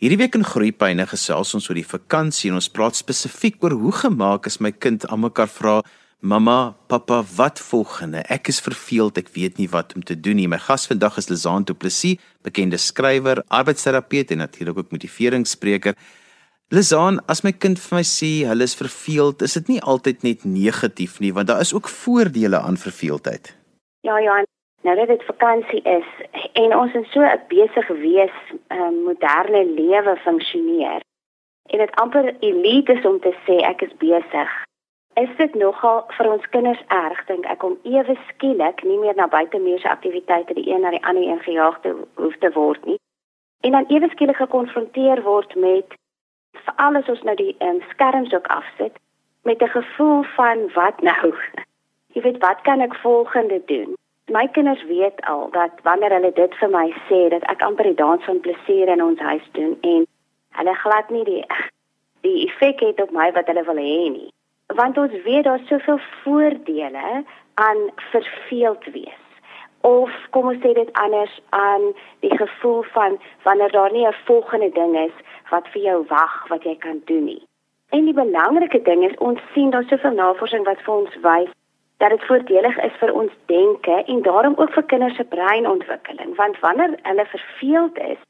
Hierdie week in Groepyne gesels ons oor die vakansie en ons praat spesifiek oor hoe gemaak is my kind aan mekaar vra Mamma, pappa, wat volgende? Ek is verveeld, ek weet nie wat om te doen nie. My gas vandag is Lizaan Du Plessis, bekende skrywer, arbeidsterapeut en natuurlik ook motiveringsspreker. Lizaan, as my kind vir my sê hulle is verveeld, is dit nie altyd net negatief nie, want daar is ook voordele aan verveeldheid. Ja, ja, nou dat dit vakansie is en ons in so 'n besige wees um, moderne lewe funksioneer en dit amper elite is om te sê ek is besig. Is dit nogal vir ons kinders erg dink ek om ewe skielik nie meer na buitemuurse aktiwiteite die een na die ander een gejaag te hoef te word nie en dan ewe skielik gekonfronteer word met vir alles ons nou die um, skerms ook afsit met 'n gevoel van wat nou? Jy weet wat kan ek volgende doen my kinders weet al dat wanneer hulle dit vir my sê dat ek amper die dans van plesier in ons huis doen en hulle glad nie die die effek het op my wat hulle wil hê nie. Want ons weet daar's soveel voordele aan verveeld wees. Of kom ons sê dit anders aan die gevoel van wanneer daar nie 'n volgende ding is wat vir jou wag wat jy kan doen nie. En die belangrike ding is ons sien daar soveel navorsing wat vir ons wys dat dit voordelig is vir ons denke en daarom ook vir kinders se breinontwikkeling. Want wanneer hulle verveeld is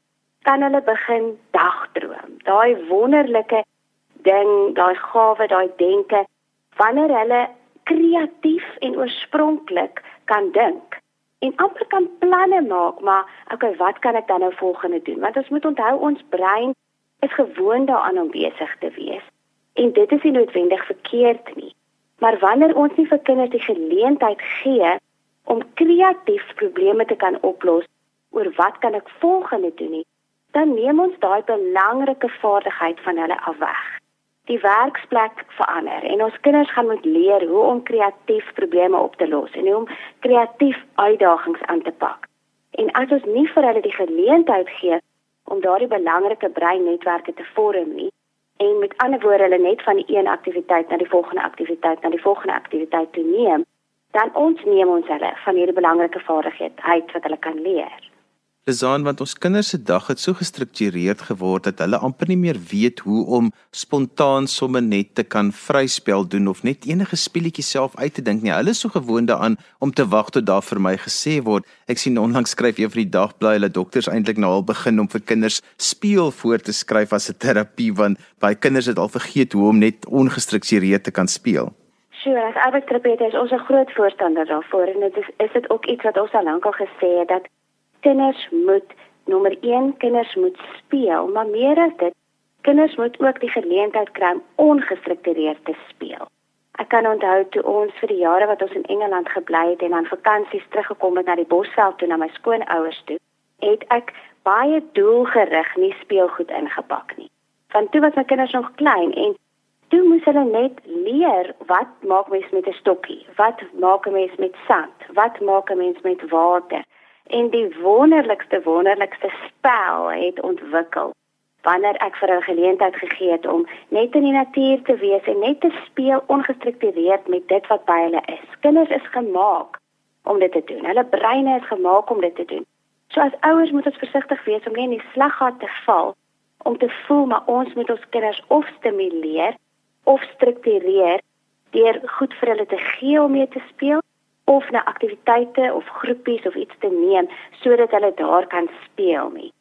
kan hulle begin dagdroom. Daai wonderlike ding daai gawe daai denke wanneer hulle kreatief en oorspronklik kan dink en amper kan planne maak maar okay wat kan ek dan nou volgende doen? Want ons moet onthou ons brein is gewoond daaraan om besig te wees en dit is nie noodwendig verkeerd nie Maar wanneer ons nie vir kinders die geleentheid gee om kreatief probleme te kan oplos oor wat kan ek volgende doen nie, dan neem ons daai belangrike vaardigheid van hulle af weg. Die werksplek verander en ons kinders gaan moet leer hoe om kreatief probleme op te los en hoe om kreatief uitdagings aan te pak. En as ons nie vir hulle die geleentheid gee om daardie belangrike breinnetwerke te vorm nie, en met ander woorde hulle net van die een aktiwiteit na die volgende aktiwiteit na die volgende aktiwiteit toe neem, dan ons neem ons hulle van hierdie belangrike vaardigheid wat hulle kan leer. Lizaan, want ons kinders se dag het so gestruktureerd geword dat hulle amper nie meer weet hoe om spontaan sommer net te kan vryspel doen of net enige speletjie self uit te dink nie. Hulle is so gewoond daaraan om te wag tot daar vir my gesê word. Ek sien onlangs skryf een van die dagblaai hulle dokters eintlik nou al begin om vir kinders speel voor te skryf as 'n terapie want baie kinders het al vergeet hoe om net ongestruktureerd te kan speel. Sure, as arbeidsterapeute is ons 'n groot voorstander daarvoor en dit is is dit ook iets wat ons al lank al gesê het dat kinders moet nommer 1 kinders moet speel, maar meer as dit, kinders moet ook die geleentheid kry om ongestruktureerd te speel. Ek kan onthou toe ons vir die jare wat ons in Engeland gebly het en aan vakansies teruggekom het na die Bosveld toe na my skoonouers toe, het ek baie doelgerig nie speelgoed ingepak nie. Want toe was my kinders nog klein en toe moes hulle net leer wat maak mens met 'n stokkie? Wat maak 'n mens met sand? Wat maak 'n mens met water? En die wonderlikste wonderlikste spel het ontwikkel wanneer ek vir 'n geleentheid gegee het om net in die natuur te wees en net te speel ongestruktureerd met dit wat by hulle is. Kinders is gemaak om dit te doen. Hulle breine is gemaak om dit te doen. So as ouers moet ons versigtig wees om nie in die slaggat te val om te voel maar ons moet ons kinders of stimuleer of struktureer deur goed vir hulle te gee om mee te speel of na aktiwiteite of groepies of iets te neem sodat hulle daar kan speel nie.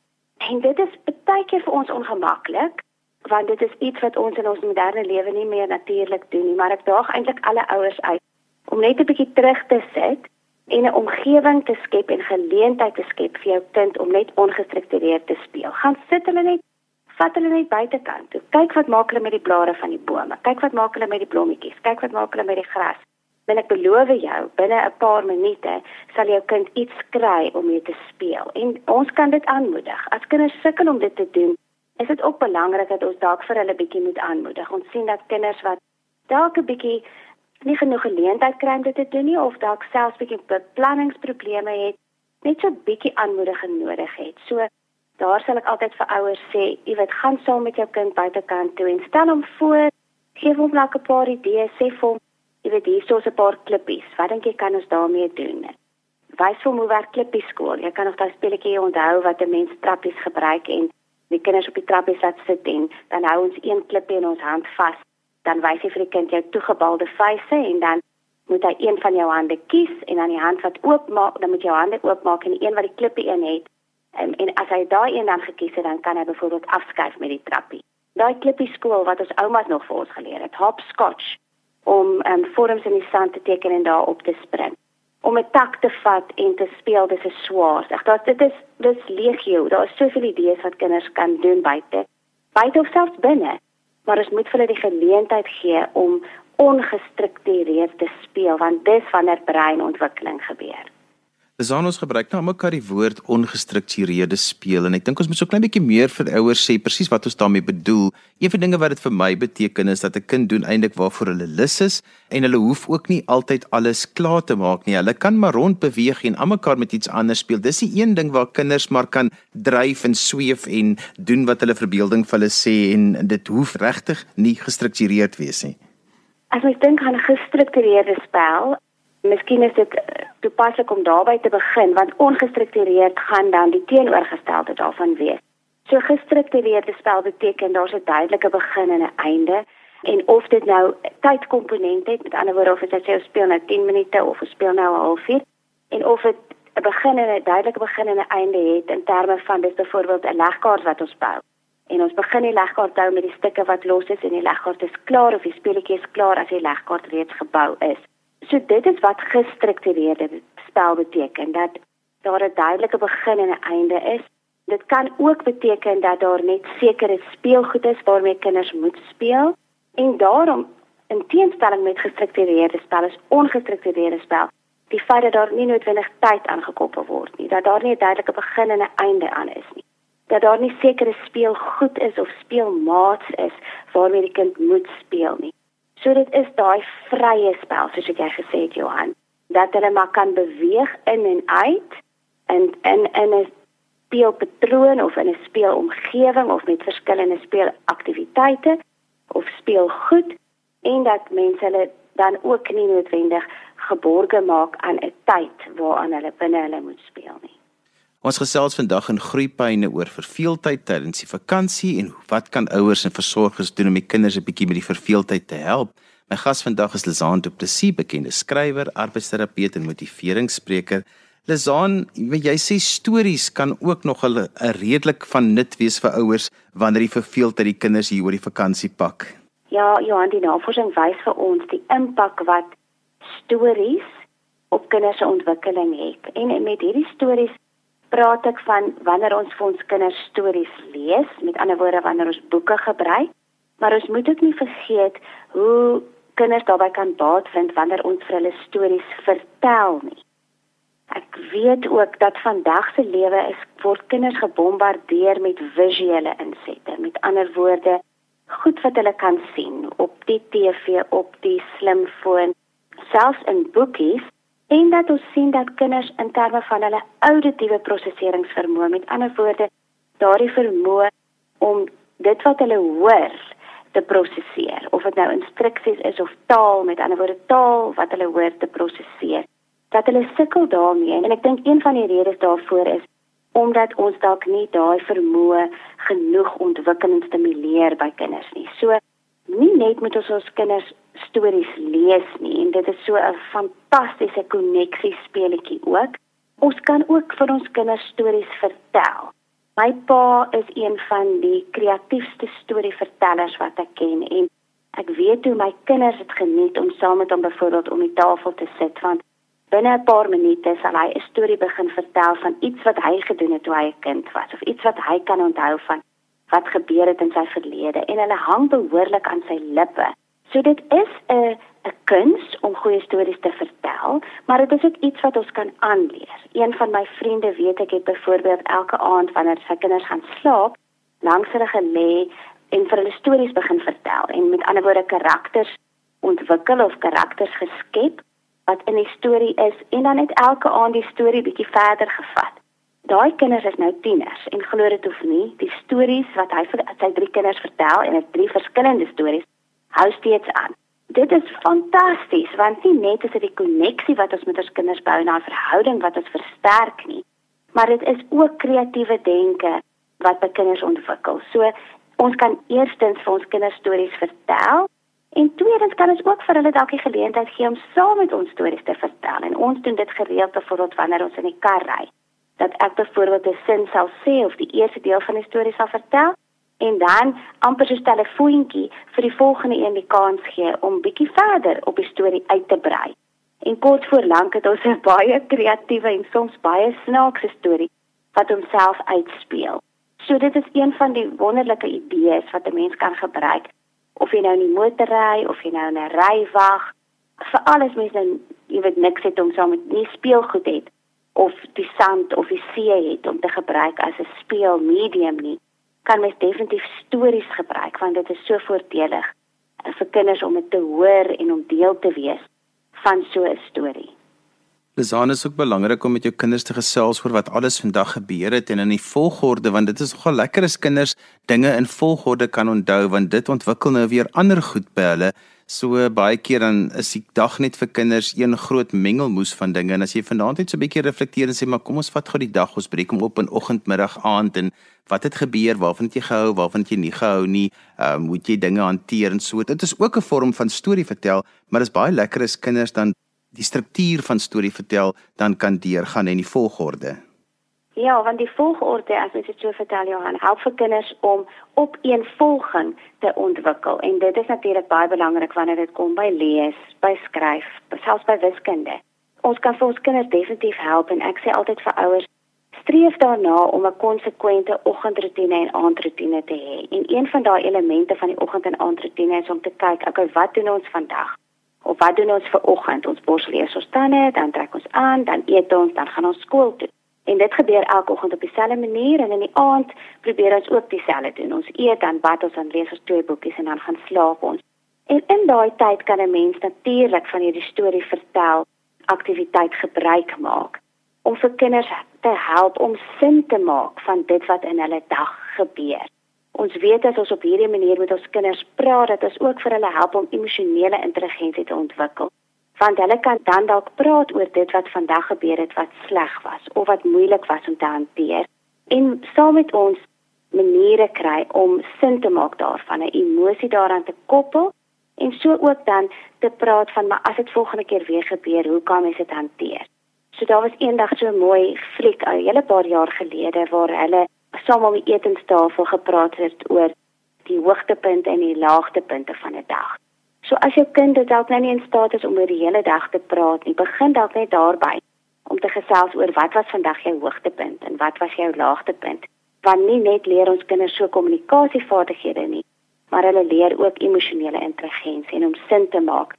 En dit is baie keer vir ons ongemaklik want dit is iets wat ons in ons moderne lewe nie meer natuurlik doen nie, maar ek daag eintlik alle ouers uit om net 'n bietjie terug te sit en 'n omgewing te skep en geleentheid te skep vir jou kind om net ongestruktureerd te speel. Gaan sit hulle net vat hulle net buitekant. Kyk wat maak hulle met die blare van die bome. Kyk wat maak hulle met die blommetjies. Kyk wat maak hulle met die gras wil ek beloof jou binne 'n paar minute sal jou kind iets kry om mee te speel. En ons kan dit aanmoedig. As kinders sukkel om dit te doen is dit ook belangrik dat ons dalk vir hulle bietjie moet aanmoedig. Ons sien dat kinders wat dalk 'n bietjie nie genoeg geleentheid kry om dit te doen nie of dalk selfs bietjie beplanningsprobleme het net so bietjie aanmoediging nodig het. So daar sal ek altyd vir ouers sê jy weet gaan saam met jou kind buitekant toe en stel hom voor gee hom net 'n paar idees sê vir hom Jy weet hier is 'n paar klippies. Wat dink jy kan ons daarmee doen? Wys hom hoe werk klippies skool. Jy kan nog daai speletjie onthou wat 'n mens trappies gebruik en die kinders op die trappie sit sit en dan hou ons een klippie in ons hand vas. Dan wys jy vir die kind jou toegebalde vuise en dan moet hy een van jou hande kies en dan die hand wat oopmaak, dan moet jou hande oopmaak en die een wat die klippie in het. En, en as hy daai een dan gekies het, dan kan hy byvoorbeeld afskuif met die trappie. Daai klippie skool wat ons oumas nog vir ons geleer het, hopscotch om um, vorms in die sand te teken en daarop te spring om 'n tak te vat en te speel dis 'n swaar. Ek dink dit is dis legio. Daar is soveel idees wat kinders kan doen buite. Buite of selfs binne. Maar ons moet vir hulle die geleentheid gee om ongestruktureerd te speel want dis wanneer breinontwikkeling gebeur. Zanos gebruik nou mekaar die woord ongestruktureerde speel en ek dink ons moet so klein bietjie meer vir ouers sê presies wat ons daarmee bedoel. Een van dinge wat dit vir my beteken is dat 'n kind doen eintlik waarvoor hulle lus is en hulle hoef ook nie altyd alles klaar te maak nie. Hulle kan maar rond beweeg en almekaar met iets anders speel. Dis die een ding waar kinders maar kan dryf en sweef en doen wat hulle verbeelding vir hulle sê en dit hoef regtig nie gestruktureerd wees nie. As ek dink aan 'n gestruktureerde spel, Miskien is dit eh, toepaslik om daarby te begin want ongestruktureerd gaan dan die teenoorgestelde daarvan wees. So gestruktureerde spel beteken daar's 'n duidelike begin en 'n einde en of dit nou tydkomponent het, met ander woorde of dit sê ons speel nou 10 minute of ons speel nou 'n halfuur en of dit 'n begin en 'n duidelike begin en 'n einde het in terme van dis byvoorbeeld 'n legkaart wat ons bou. En ons begin die legkaart bou met die stukke wat los is en die legkaart is klaar of die speletjie is klaar as die legkaart reeds gebou is. So dit is wat gestruktureerde spel beteken dat daar 'n duidelike begin en 'n einde is. Dit kan ook beteken dat daar net sekere speelgoed is waarmee kinders moet speel en daarom in teenstelling met gestruktureerde spel is ongestruktureerde spel die feit dat daar nie noodwendig tyd aangekoppel word nie, dat daar nie 'n duidelike begin en 'n einde aan is nie. Dat daar nie sekere speelgoed is of speelmaats is waarmee die kind moet speel nie. So dit is daai vrye spel soos ek jy gesê het Johan, dat hulle maar kan beweeg in en uit en in in 'n speelpatroon of in 'n speelomgewing of met verskillende speelaktiwiteite of speelgoed en dat mense hulle dan ook nie noodwendig geborge maak aan 'n tyd waaraan hulle binne hulle moet speel nie. Ons gesels vandag in groeipyne oor verveeldheid tydens die vakansie en wat kan ouers en versorgers doen om die kinders 'n bietjie met die verveeldheid te help. My gas vandag is Lizaan Du Plessis, bekende skrywer, arbeidsterapeut en motiveringsspreker. Lizaan, jy sê stories kan ook nog 'n redelik van nut wees vir ouers wanneer die verveeldheid die kinders hier oor die vakansie pak. Ja, Johan, die navorsing wys vir ons die impak wat stories op kinders se ontwikkeling het. En met hierdie stories praat ek van wanneer ons vir ons kinders stories lees, met ander woorde wanneer ons boeke gebruik, maar ons moet ook nie vergeet hoe kinders daarbey kan baat vind wanneer ons vir hulle stories vertel nie. Ek weet ook dat vandag se lewe is word kinders gebombardeer met visuele insette, met ander woorde goed wat hulle kan sien op die TV, op die slimfoon, selfs in boekies en dat ons sien dat kinders in terme van hulle auditiewe prosesseringsvermoë, met ander woorde, daardie vermoë om dit wat hulle hoor te prosesseer, of dit nou instruksies is of taal, met ander woorde taal wat hulle hoor te prosesseer, dat hulle sukkel daarmee en ek dink een van die redes daarvoor is omdat ons dalk nie daai vermoë genoeg ontwikkel en stimuleer by kinders nie. So nie net moet ons ons kinders stories lees nie en dit is so 'n fantastiese koneksie speletjie ook. Ons kan ook vir ons kinders stories vertel. My pa is een van die kreatiefste storievertellers wat ek ken en ek weet hoe my kinders dit geniet om saam met hom byvoorbeeld om die tafel te sit want binne 'n paar minute sal hy 'n storie begin vertel van iets wat hy gedoen het toe hy 'n kind was of iets wat hy kan onthou van wat gebeur het in sy verlede en hulle hang behoorlik aan sy lippe. So dit is 'n 'n kuns om goeie stories te vertel, maar dit is ook iets wat ons kan aanleer. Een van my vriende weet ek het byvoorbeeld elke aand wanneer sy kinders gaan slaap, langs hulle gelê en vir hulle stories begin vertel en met ander woorde karakters ontwikkel of karakters geskep wat in die storie is en dan net elke aand die storie bietjie verder gevat. Daai kinders is nou tieners en glo dit of nie, die stories wat hy vir sy drie kinders vertel en dit drie verskillende stories hou steeds aan. Dit is fantasties want nie net is dit die koneksie wat ons met ons kinders bou na 'n verhouding wat ons versterk nie, maar dit is ook kreatiewe denke wat by kinders ontwikkel. So ons kan eerstens vir ons kinders stories vertel en tweedens kan ons ook vir hulle dalk die geleentheid gee om saam met ons stories te vertel. En ons doen dit gereeld byvoorbeeld wanneer ons in die kar ry. Dat ek byvoorbeeld 'n sin sal sê of die eerste deel van die storie sal vertel en dan amper so 'n telefoontjie vir die volgende een die kans gee om bietjie verder op die storie uit te brei. En kort voor lank het ons 'n baie kreatiewe en soms baie snaakse storie wat homself uitspeel. So dit is een van die wonderlike idees wat 'n mens kan gebruik of jy nou in die motor ry of jy nou in 'n ry wag. Vir alles mens nou, jy weet niks het om saam met nie speelgoed het of die sand of die see het om te gebruik as 'n speelmedium nie. Kan mens definitief stories gebruik want dit is so voordelig vir kinders om dit te hoor en om deel te wees van so 'n storie. Lizaan is ook belangrik om met jou kinders te gesels oor wat alles vandag gebeur het en in die volgorde want dit is nogal lekker as kinders dinge in volgorde kan onthou want dit ontwikkel nou weer ander goed by hulle. So baie keer dan is die dag net vir kinders een groot mengelmoes van dinge. En as jy vanaand net so 'n bietjie reflekteer en sê maar kom ons vat gou die dag ons breek hom op in oggend, middag, aand en wat het gebeur, waarvan het jy gehou, waarvan het jy nie gehou nie, ehm um, hoe jy dinge hanteer? en so. Dit is ook 'n vorm van storie vertel, maar dit is baie lekker as kinders dan die struktuur van storie vertel dan kan deurgaan en die volgorde. Ja, want die volgorde as jy dit so vertel Johan, help vir kinders om op een volging te ontwikkel en dit is natuurlik baie belangrik wanneer dit kom by lees, by skryf, selfs by wiskunde. Ons kan vir ons kinders definitief help en ek sê altyd vir ouers streef daarna om 'n konsekwente oggendroetine en aandroetine te hê. En een van daai elemente van die oggend en aandroetine is om te kyk, okay, wat doen ons vandag? Of wat doen ons vir oggend? Ons borsel eers ons tande, dan trek ons aan, dan eet ons, dan gaan ons skool toe. En dit gebeur elke oggend op dieselfde manier en in die aand probeer ons ook dieselfde doen. Ons eet dan bad ons dan lees ons twee boekies en dan gaan slaap ons. En in daai tyd kan 'n mens natuurlik van hierdie storie vertel aktiwiteit gebruik maak om vir kinders te help om sin te maak van dit wat in hulle dag gebeur ons weet as ons op hierdie manier met ons kinders praat dat ons ook vir hulle help om emosionele intelligensie te ontwikkel want hulle kan dan dalk praat oor dit wat vandag gebeur het wat sleg was of wat moeilik was om te hanteer en saam met ons maniere kry om sin te maak daarvan 'n emosie daaraan te koppel en so ook dan te praat van maar as dit volgende keer weer gebeur hoe kan mens dit hanteer so daar was eendag so 'n mooi fliek 'n hele paar jaar gelede waar hulle saam om die etenstafel gepraat het oor die hoogtepunte en die laagtepunte van 'n dag. So as jou kind dit dalk nou nie in staat is om oor die hele dag te praat nie, begin dalk net daarby om te gesels oor wat was vandag jou hoogtepunt en wat was jou laagtepunt. Want nie net leer ons kinders so kommunikasievaardighede nie, maar hulle leer ook emosionele intelligensie en om sin te maak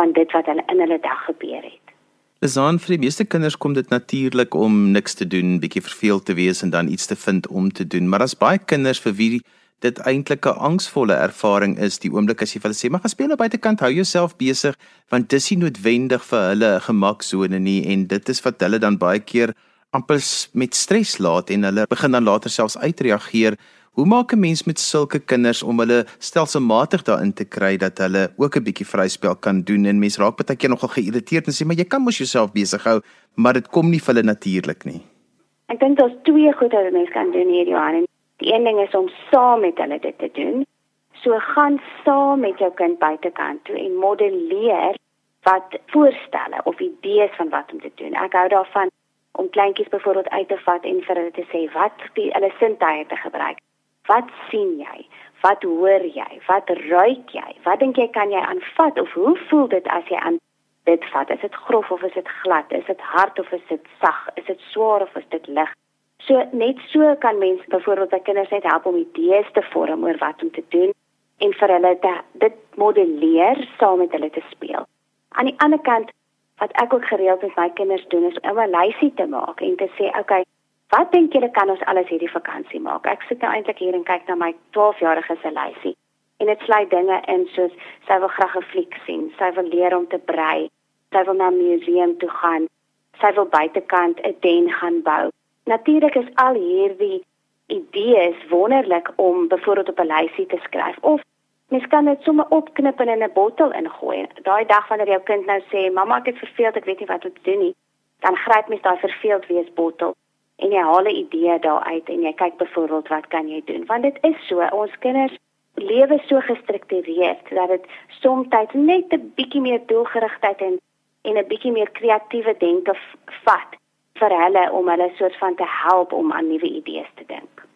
van dit wat hulle in hulle dag gebeur het. Lesaan vir die meeste kinders kom dit natuurlik om niks te doen, bietjie verveeld te wees en dan iets te vind om te doen. Maar daar's baie kinders vir wie dit eintlik 'n angsvolle ervaring is die oomblik as jy vir hulle sê, "Maar gaan speel nou buitekant, hou jouself besig," want dis nie noodwendig vir hulle 'n gemaksone nie en dit is wat hulle dan baie keer amper met stres laat en hulle begin dan later selfs uitreageer Hoe maak 'n mens met sulke kinders om hulle stelselmatig daarin te kry dat hulle ook 'n bietjie vryspel kan doen en mens raak baie keer nogal geïrriteerd en sê maar jy kan mos jouself besig hou, maar dit kom nie vir hulle natuurlik nie. Ek dink daar's twee goed wat 'n mens kan doen hier Johan. Die een ding is om saam met hulle dit te doen. So gaan saam met jou kind buitekant toe en modelleer wat voorstelle of idees van wat om te doen. Ek hou daarvan om kleintjies byvoorbeeld uit te vat en vir hulle te sê wat die hulle sintuie te gebruik. Wat sien jy? Wat hoor jy? Wat ruik jy? Wat dink jy kan jy aanvat of hoe voel dit as jy aan dit vat? Is dit grof of is dit glad? Is dit hard of is dit sag? Is dit swaar of is dit lig? So net so kan mense byvoorbeeld by kinders net help om idees te vorm oor wat om te doen en vir hulle te dit modelleer saam met hulle te speel. Aan die ander kant wat ek ook gereeld met my kinders doen is om 'n lysie te maak en te sê, "Oké, okay, Wat dink julle kan ons alles hierdie vakansie maak? Ek sit nou eintlik hier en kyk na my 12-jarige se lysie. En dit sluit dinge in soos sy wil graag 'n fliek sien, sy wil leer om te brei, sy wil na 'n museum toe gaan, sy wil buitekant 'n den gaan bou. Natuurlik is al hierdie idees wonderlik om byvoorbeeld op 'n lysie te skryf. Of mens kan dit sommer opknip en in 'n bottel ingooi. Daai dag wanneer jou kind nou sê, "Mamma, ek het verveeld, ek weet nie wat om te doen nie," dan gryp mens daai verveeld wees bottel en jy haal 'n idee daaruit en jy kyk byvoorbeeld wat kan jy doen? Want dit is so ons kinders lewe so gestruktureerd dat dit soms net 'n bietjie meer doelgerigtheid en en 'n bietjie meer kreatiewe denke vat vir hulle om hulle soort van te help om aan nuwe idees te dink.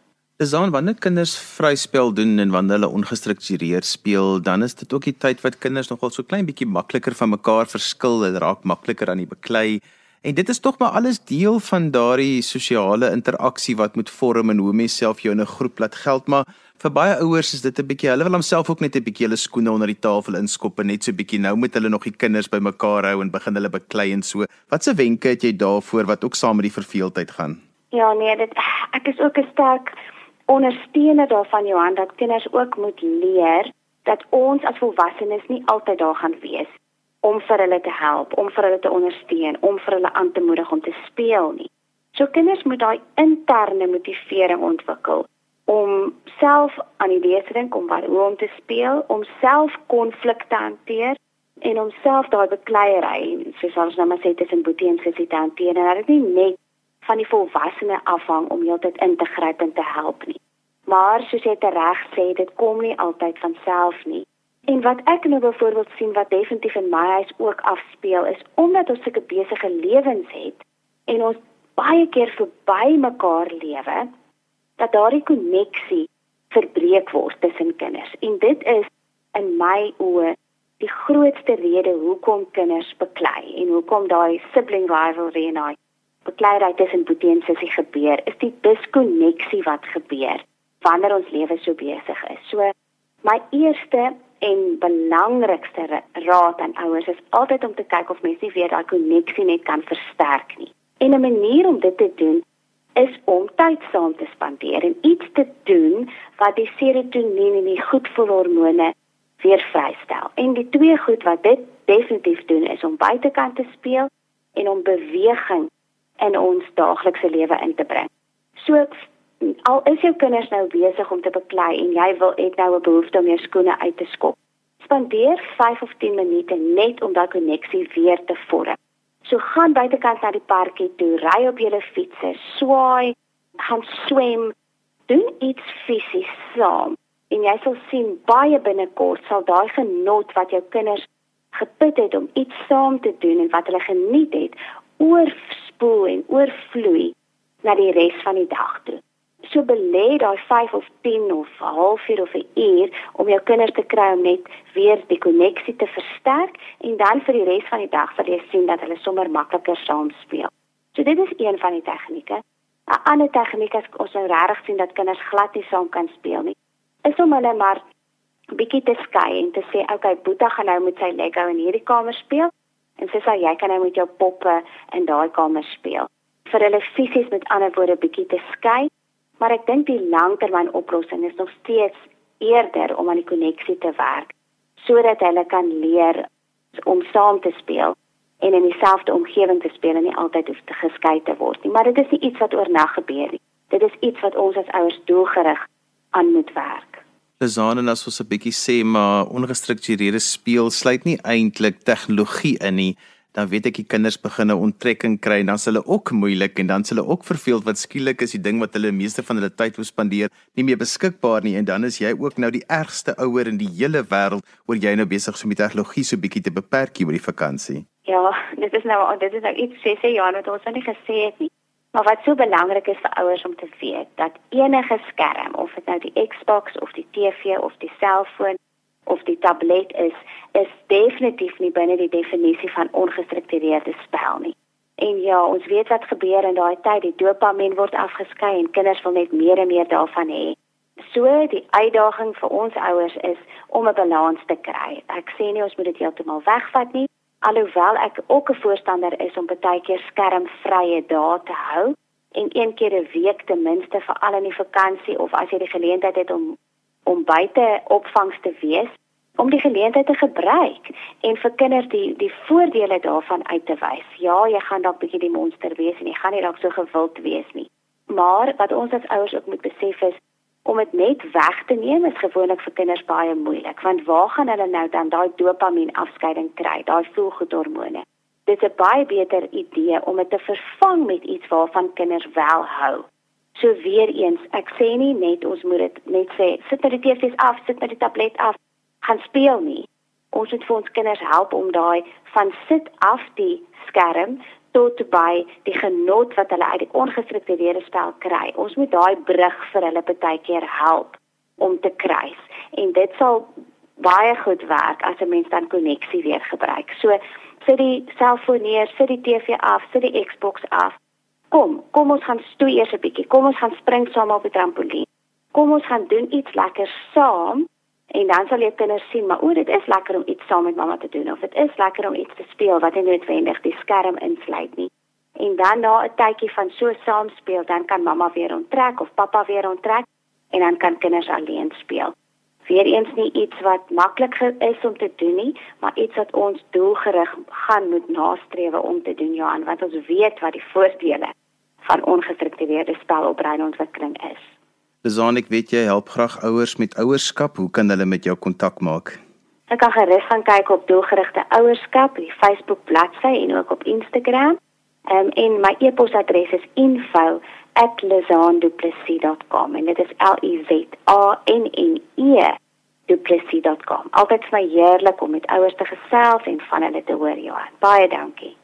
Dis dan wanneer kinders vryspel doen en wanneer hulle ongestruktureerd speel, dan is dit ook die tyd wat kinders nogal so klein bietjie makliker van mekaar verskil, hulle raak makliker aan die beklei. En dit is tog maar alles deel van daardie sosiale interaksie wat moet vorm en hoe mens self jou in 'n groep laat geld, maar vir baie ouers is dit 'n bietjie hulle wil homself ook net 'n bietjie hulle skoene onder die tafel inskop en net so 'n bietjie nou moet hulle nog die kinders bymekaar hou en begin hulle beklei en so. Watse wenke het jy daarvoor wat ook saam met die verveeldheid gaan? Ja, nee, dit ek is ook 'n sterk ondersteuner daarvan Johan dat kinders ook moet leer dat ons as volwassenes nie altyd daar gaan wees om vir hulle te help, om vir hulle te ondersteun, om vir hulle aan te moedig om te speel nie. So kinders moet daai interne motivering ontwikkel om self aan idees te dink om wat hoe om te speel, om self konflikte te hanteer en om self daai bekleierery, soos ons nou maar sê tussen Boetie en Sissie te hanteer en dat dit nie net van die volwassene afhang om heeltyd in te gryp en te help nie. Maar soos jy reg sê, dit kom nie altyd van self nie. En wat ek nou byvoorbeeld sien wat definitief in my huis ook afspeel is omdat ons sulke besige lewens het en ons baie keer verby mekaar lewe dat daardie koneksie verbreek word tussen kinders. En dit is in my oë die grootste rede hoekom kinders beklei en hoekom daai sibling rivalry en daai bekleierery tussen Boetie en Sussie gebeur, is die diskonneksie wat gebeur wanneer ons lewe so besig is. So my eerste en belangrikste raad aan ouers is altyd om te kyk of mens nie weer daai koneksie net kan versterk nie. En 'n manier om dit te doen is om tyd saam te spandeer en iets te doen wat die serotonien en die goedvoelhormone weer vrystel. En die twee goed wat dit definitief doen is om buitekant te speel en om beweging in ons daaglikse lewe in te bring. So al is jou kinders nou besig om te beklei en jy wil net nou 'n behoefte om jou skoene uit te skop. Spandeer 5 of 10 minute net om daai koneksie weer te vorm. So gaan buitekant na die parkie toe, ry op julle fietses, swaai, gaan swem, doen iets fisies saam. En jy sal sien baie binnekort sal daai genot wat jou kinders geput het om iets saam te doen en wat hulle geniet het, oorspoel en oorvloei na die res van die dag toe. So belê daai 5 of 10 of 'n halfuur of 'n uur om jou kinders te kry om net weer die koneksie te versterk en dan vir die res van die dag sal jy sien dat hulle sommer makliker saam speel. So dit is een van die tegnieke. 'n Ander tegniek is ons nou regtig sien dat kinders glad nie saam kan speel nie. Is om hulle maar bietjie te skei en te sê, "Oké, okay, Boeta gaan nou met sy Lego in hierdie kamer speel." En sy sê jy kan nou met jou poppe in daai kamer speel. Vir hulle fisies met ander woorde bietjie te skei, maar ek dink die langtermyn oplossing is nog steeds eerder om aan die koneksie te werk sodat hulle kan leer om saam te speel en in dieselfde omgewing te speel en nie altyd hoef te geskei te word nie. Maar dit is nie iets wat oornag gebeur nie. Dit is iets wat ons as ouers doelgerig aan moet werk. Lizane en as ons 'n bietjie sê maar ongestruktureerde speel sluit nie eintlik tegnologie in nie. Dan weet ek die kinders begin 'n onttrekking kry en dan s hulle ook moeilik en dan s hulle ook verveeld wat skielik is die ding wat hulle meeste van hulle tyd wou spandeer nie meer beskikbaar nie en dan is jy ook nou die ergste ouer in die hele wêreld oor jy nou besig so met tegnologie so bietjie te beperk hier oor die vakansie. Ja, dit is nou dit is nou iets sê sê Jan wat ons nie gesê het nie. Maar wat so belangrik is vir ouers om te weet, dat enige skerm, of dit nou die Xbox of die TV of die selfoon of die tablet is, is definitief nie binne die definisie van ongestruktureerde spel nie. En ja, ons weet wat gebeur in daai tyd, die dopamien word afgeskei en kinders wil net meer en meer daarvan hê. So die uitdaging vir ons ouers is om 'n balans te kry. Ek sê nie ons moet dit heeltemal wegvat nie, alhoewel ek ook 'n voorstander is om baie keer skermvrye dae te hou en een keer 'n week ten minste vir al in die vakansie of as jy die geleentheid het om om buite opvangs te wees om die geleentheid te gebruik en vir kinders die die voordele daarvan uit te wys. Ja, jy gaan dalk bietjie die monster wees en jy gaan nie dalk so gewild wees nie. Maar wat ons as ouers ook moet besef is om dit net weg te neem is gewoonlik vir kinders baie moeilik want waar gaan hulle nou dan daai dopamien afskeiding kry daai voelgoedhormone dit is 'n baie beter idee om dit te vervang met iets waarvan kinders wel hou. So weer eens, ek sê nie net ons moet dit net sê sit met die TV's af, sit met die tablet af, gaan speel nie. Ons moet vir ons kinders help om daai van sit af die skerm tot by die genot wat hulle uit die ongestruktureerde spel kry. Ons moet daai brug vir hulle baie keer help om te kruis en dit sal baie goed werk as 'n mens dan koneksie weer gebruik. So sit die selfoon neer, sit die TV af, sit die Xbox af. Kom, kom ons gaan stoei eers 'n bietjie. Kom ons gaan spring saam op die trampolien. Kom ons gaan doen iets lekker saam en dan sal jy kinders sien, maar o, dit is lekker om iets saam met mamma te doen of dit is lekker om iets te speel wat nie noodwendig die skerm insluit nie. En dan na 'n tydjie van so saam speel, dan kan mamma weer onttrek of pappa weer onttrek en dan kan kinders alleen speel weer eens nie iets wat maklik is om te doen nie, maar iets wat ons doelgerig gaan moet nastreef om te doen Johan, want ons weet wat die voordele van ongestruktureerde spelontwikkeling is. Besan ek weet jy help graag ouers met ouerskap, hoe kan hulle met jou kontak maak? Ek kan gerus gaan kyk op doelgerigte ouerskap, die Facebook bladsy en ook op Instagram. Um, en my e-posadres is info@lizanduplessis.com en dit is L I Z A N N E duplessis.com. Altyd vir my heerlik om met ouers te gesels en van hulle te hoor, Johan. Baie dankie.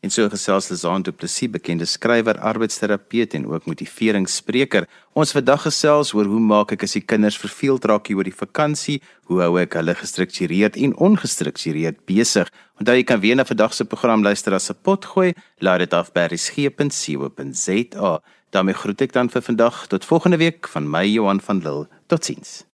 En so gesels Lizaan Du Plessis, bekende skrywer, arbeidsterapeut en ook motiveringsspreker. Ons vandag gesels oor hoe maak ek as die kinders verveeld raak oor die vakansie? Hoe hou ek hulle gestruktureerd en ongestruktureerd besig? Onthou jy kan weer na vandag se program luister as 'n potgooi. Laat dit af by resgep.co.za. daarmee groet ek dan vir vandag tot volgende week van my Johan van Lille. Totsiens.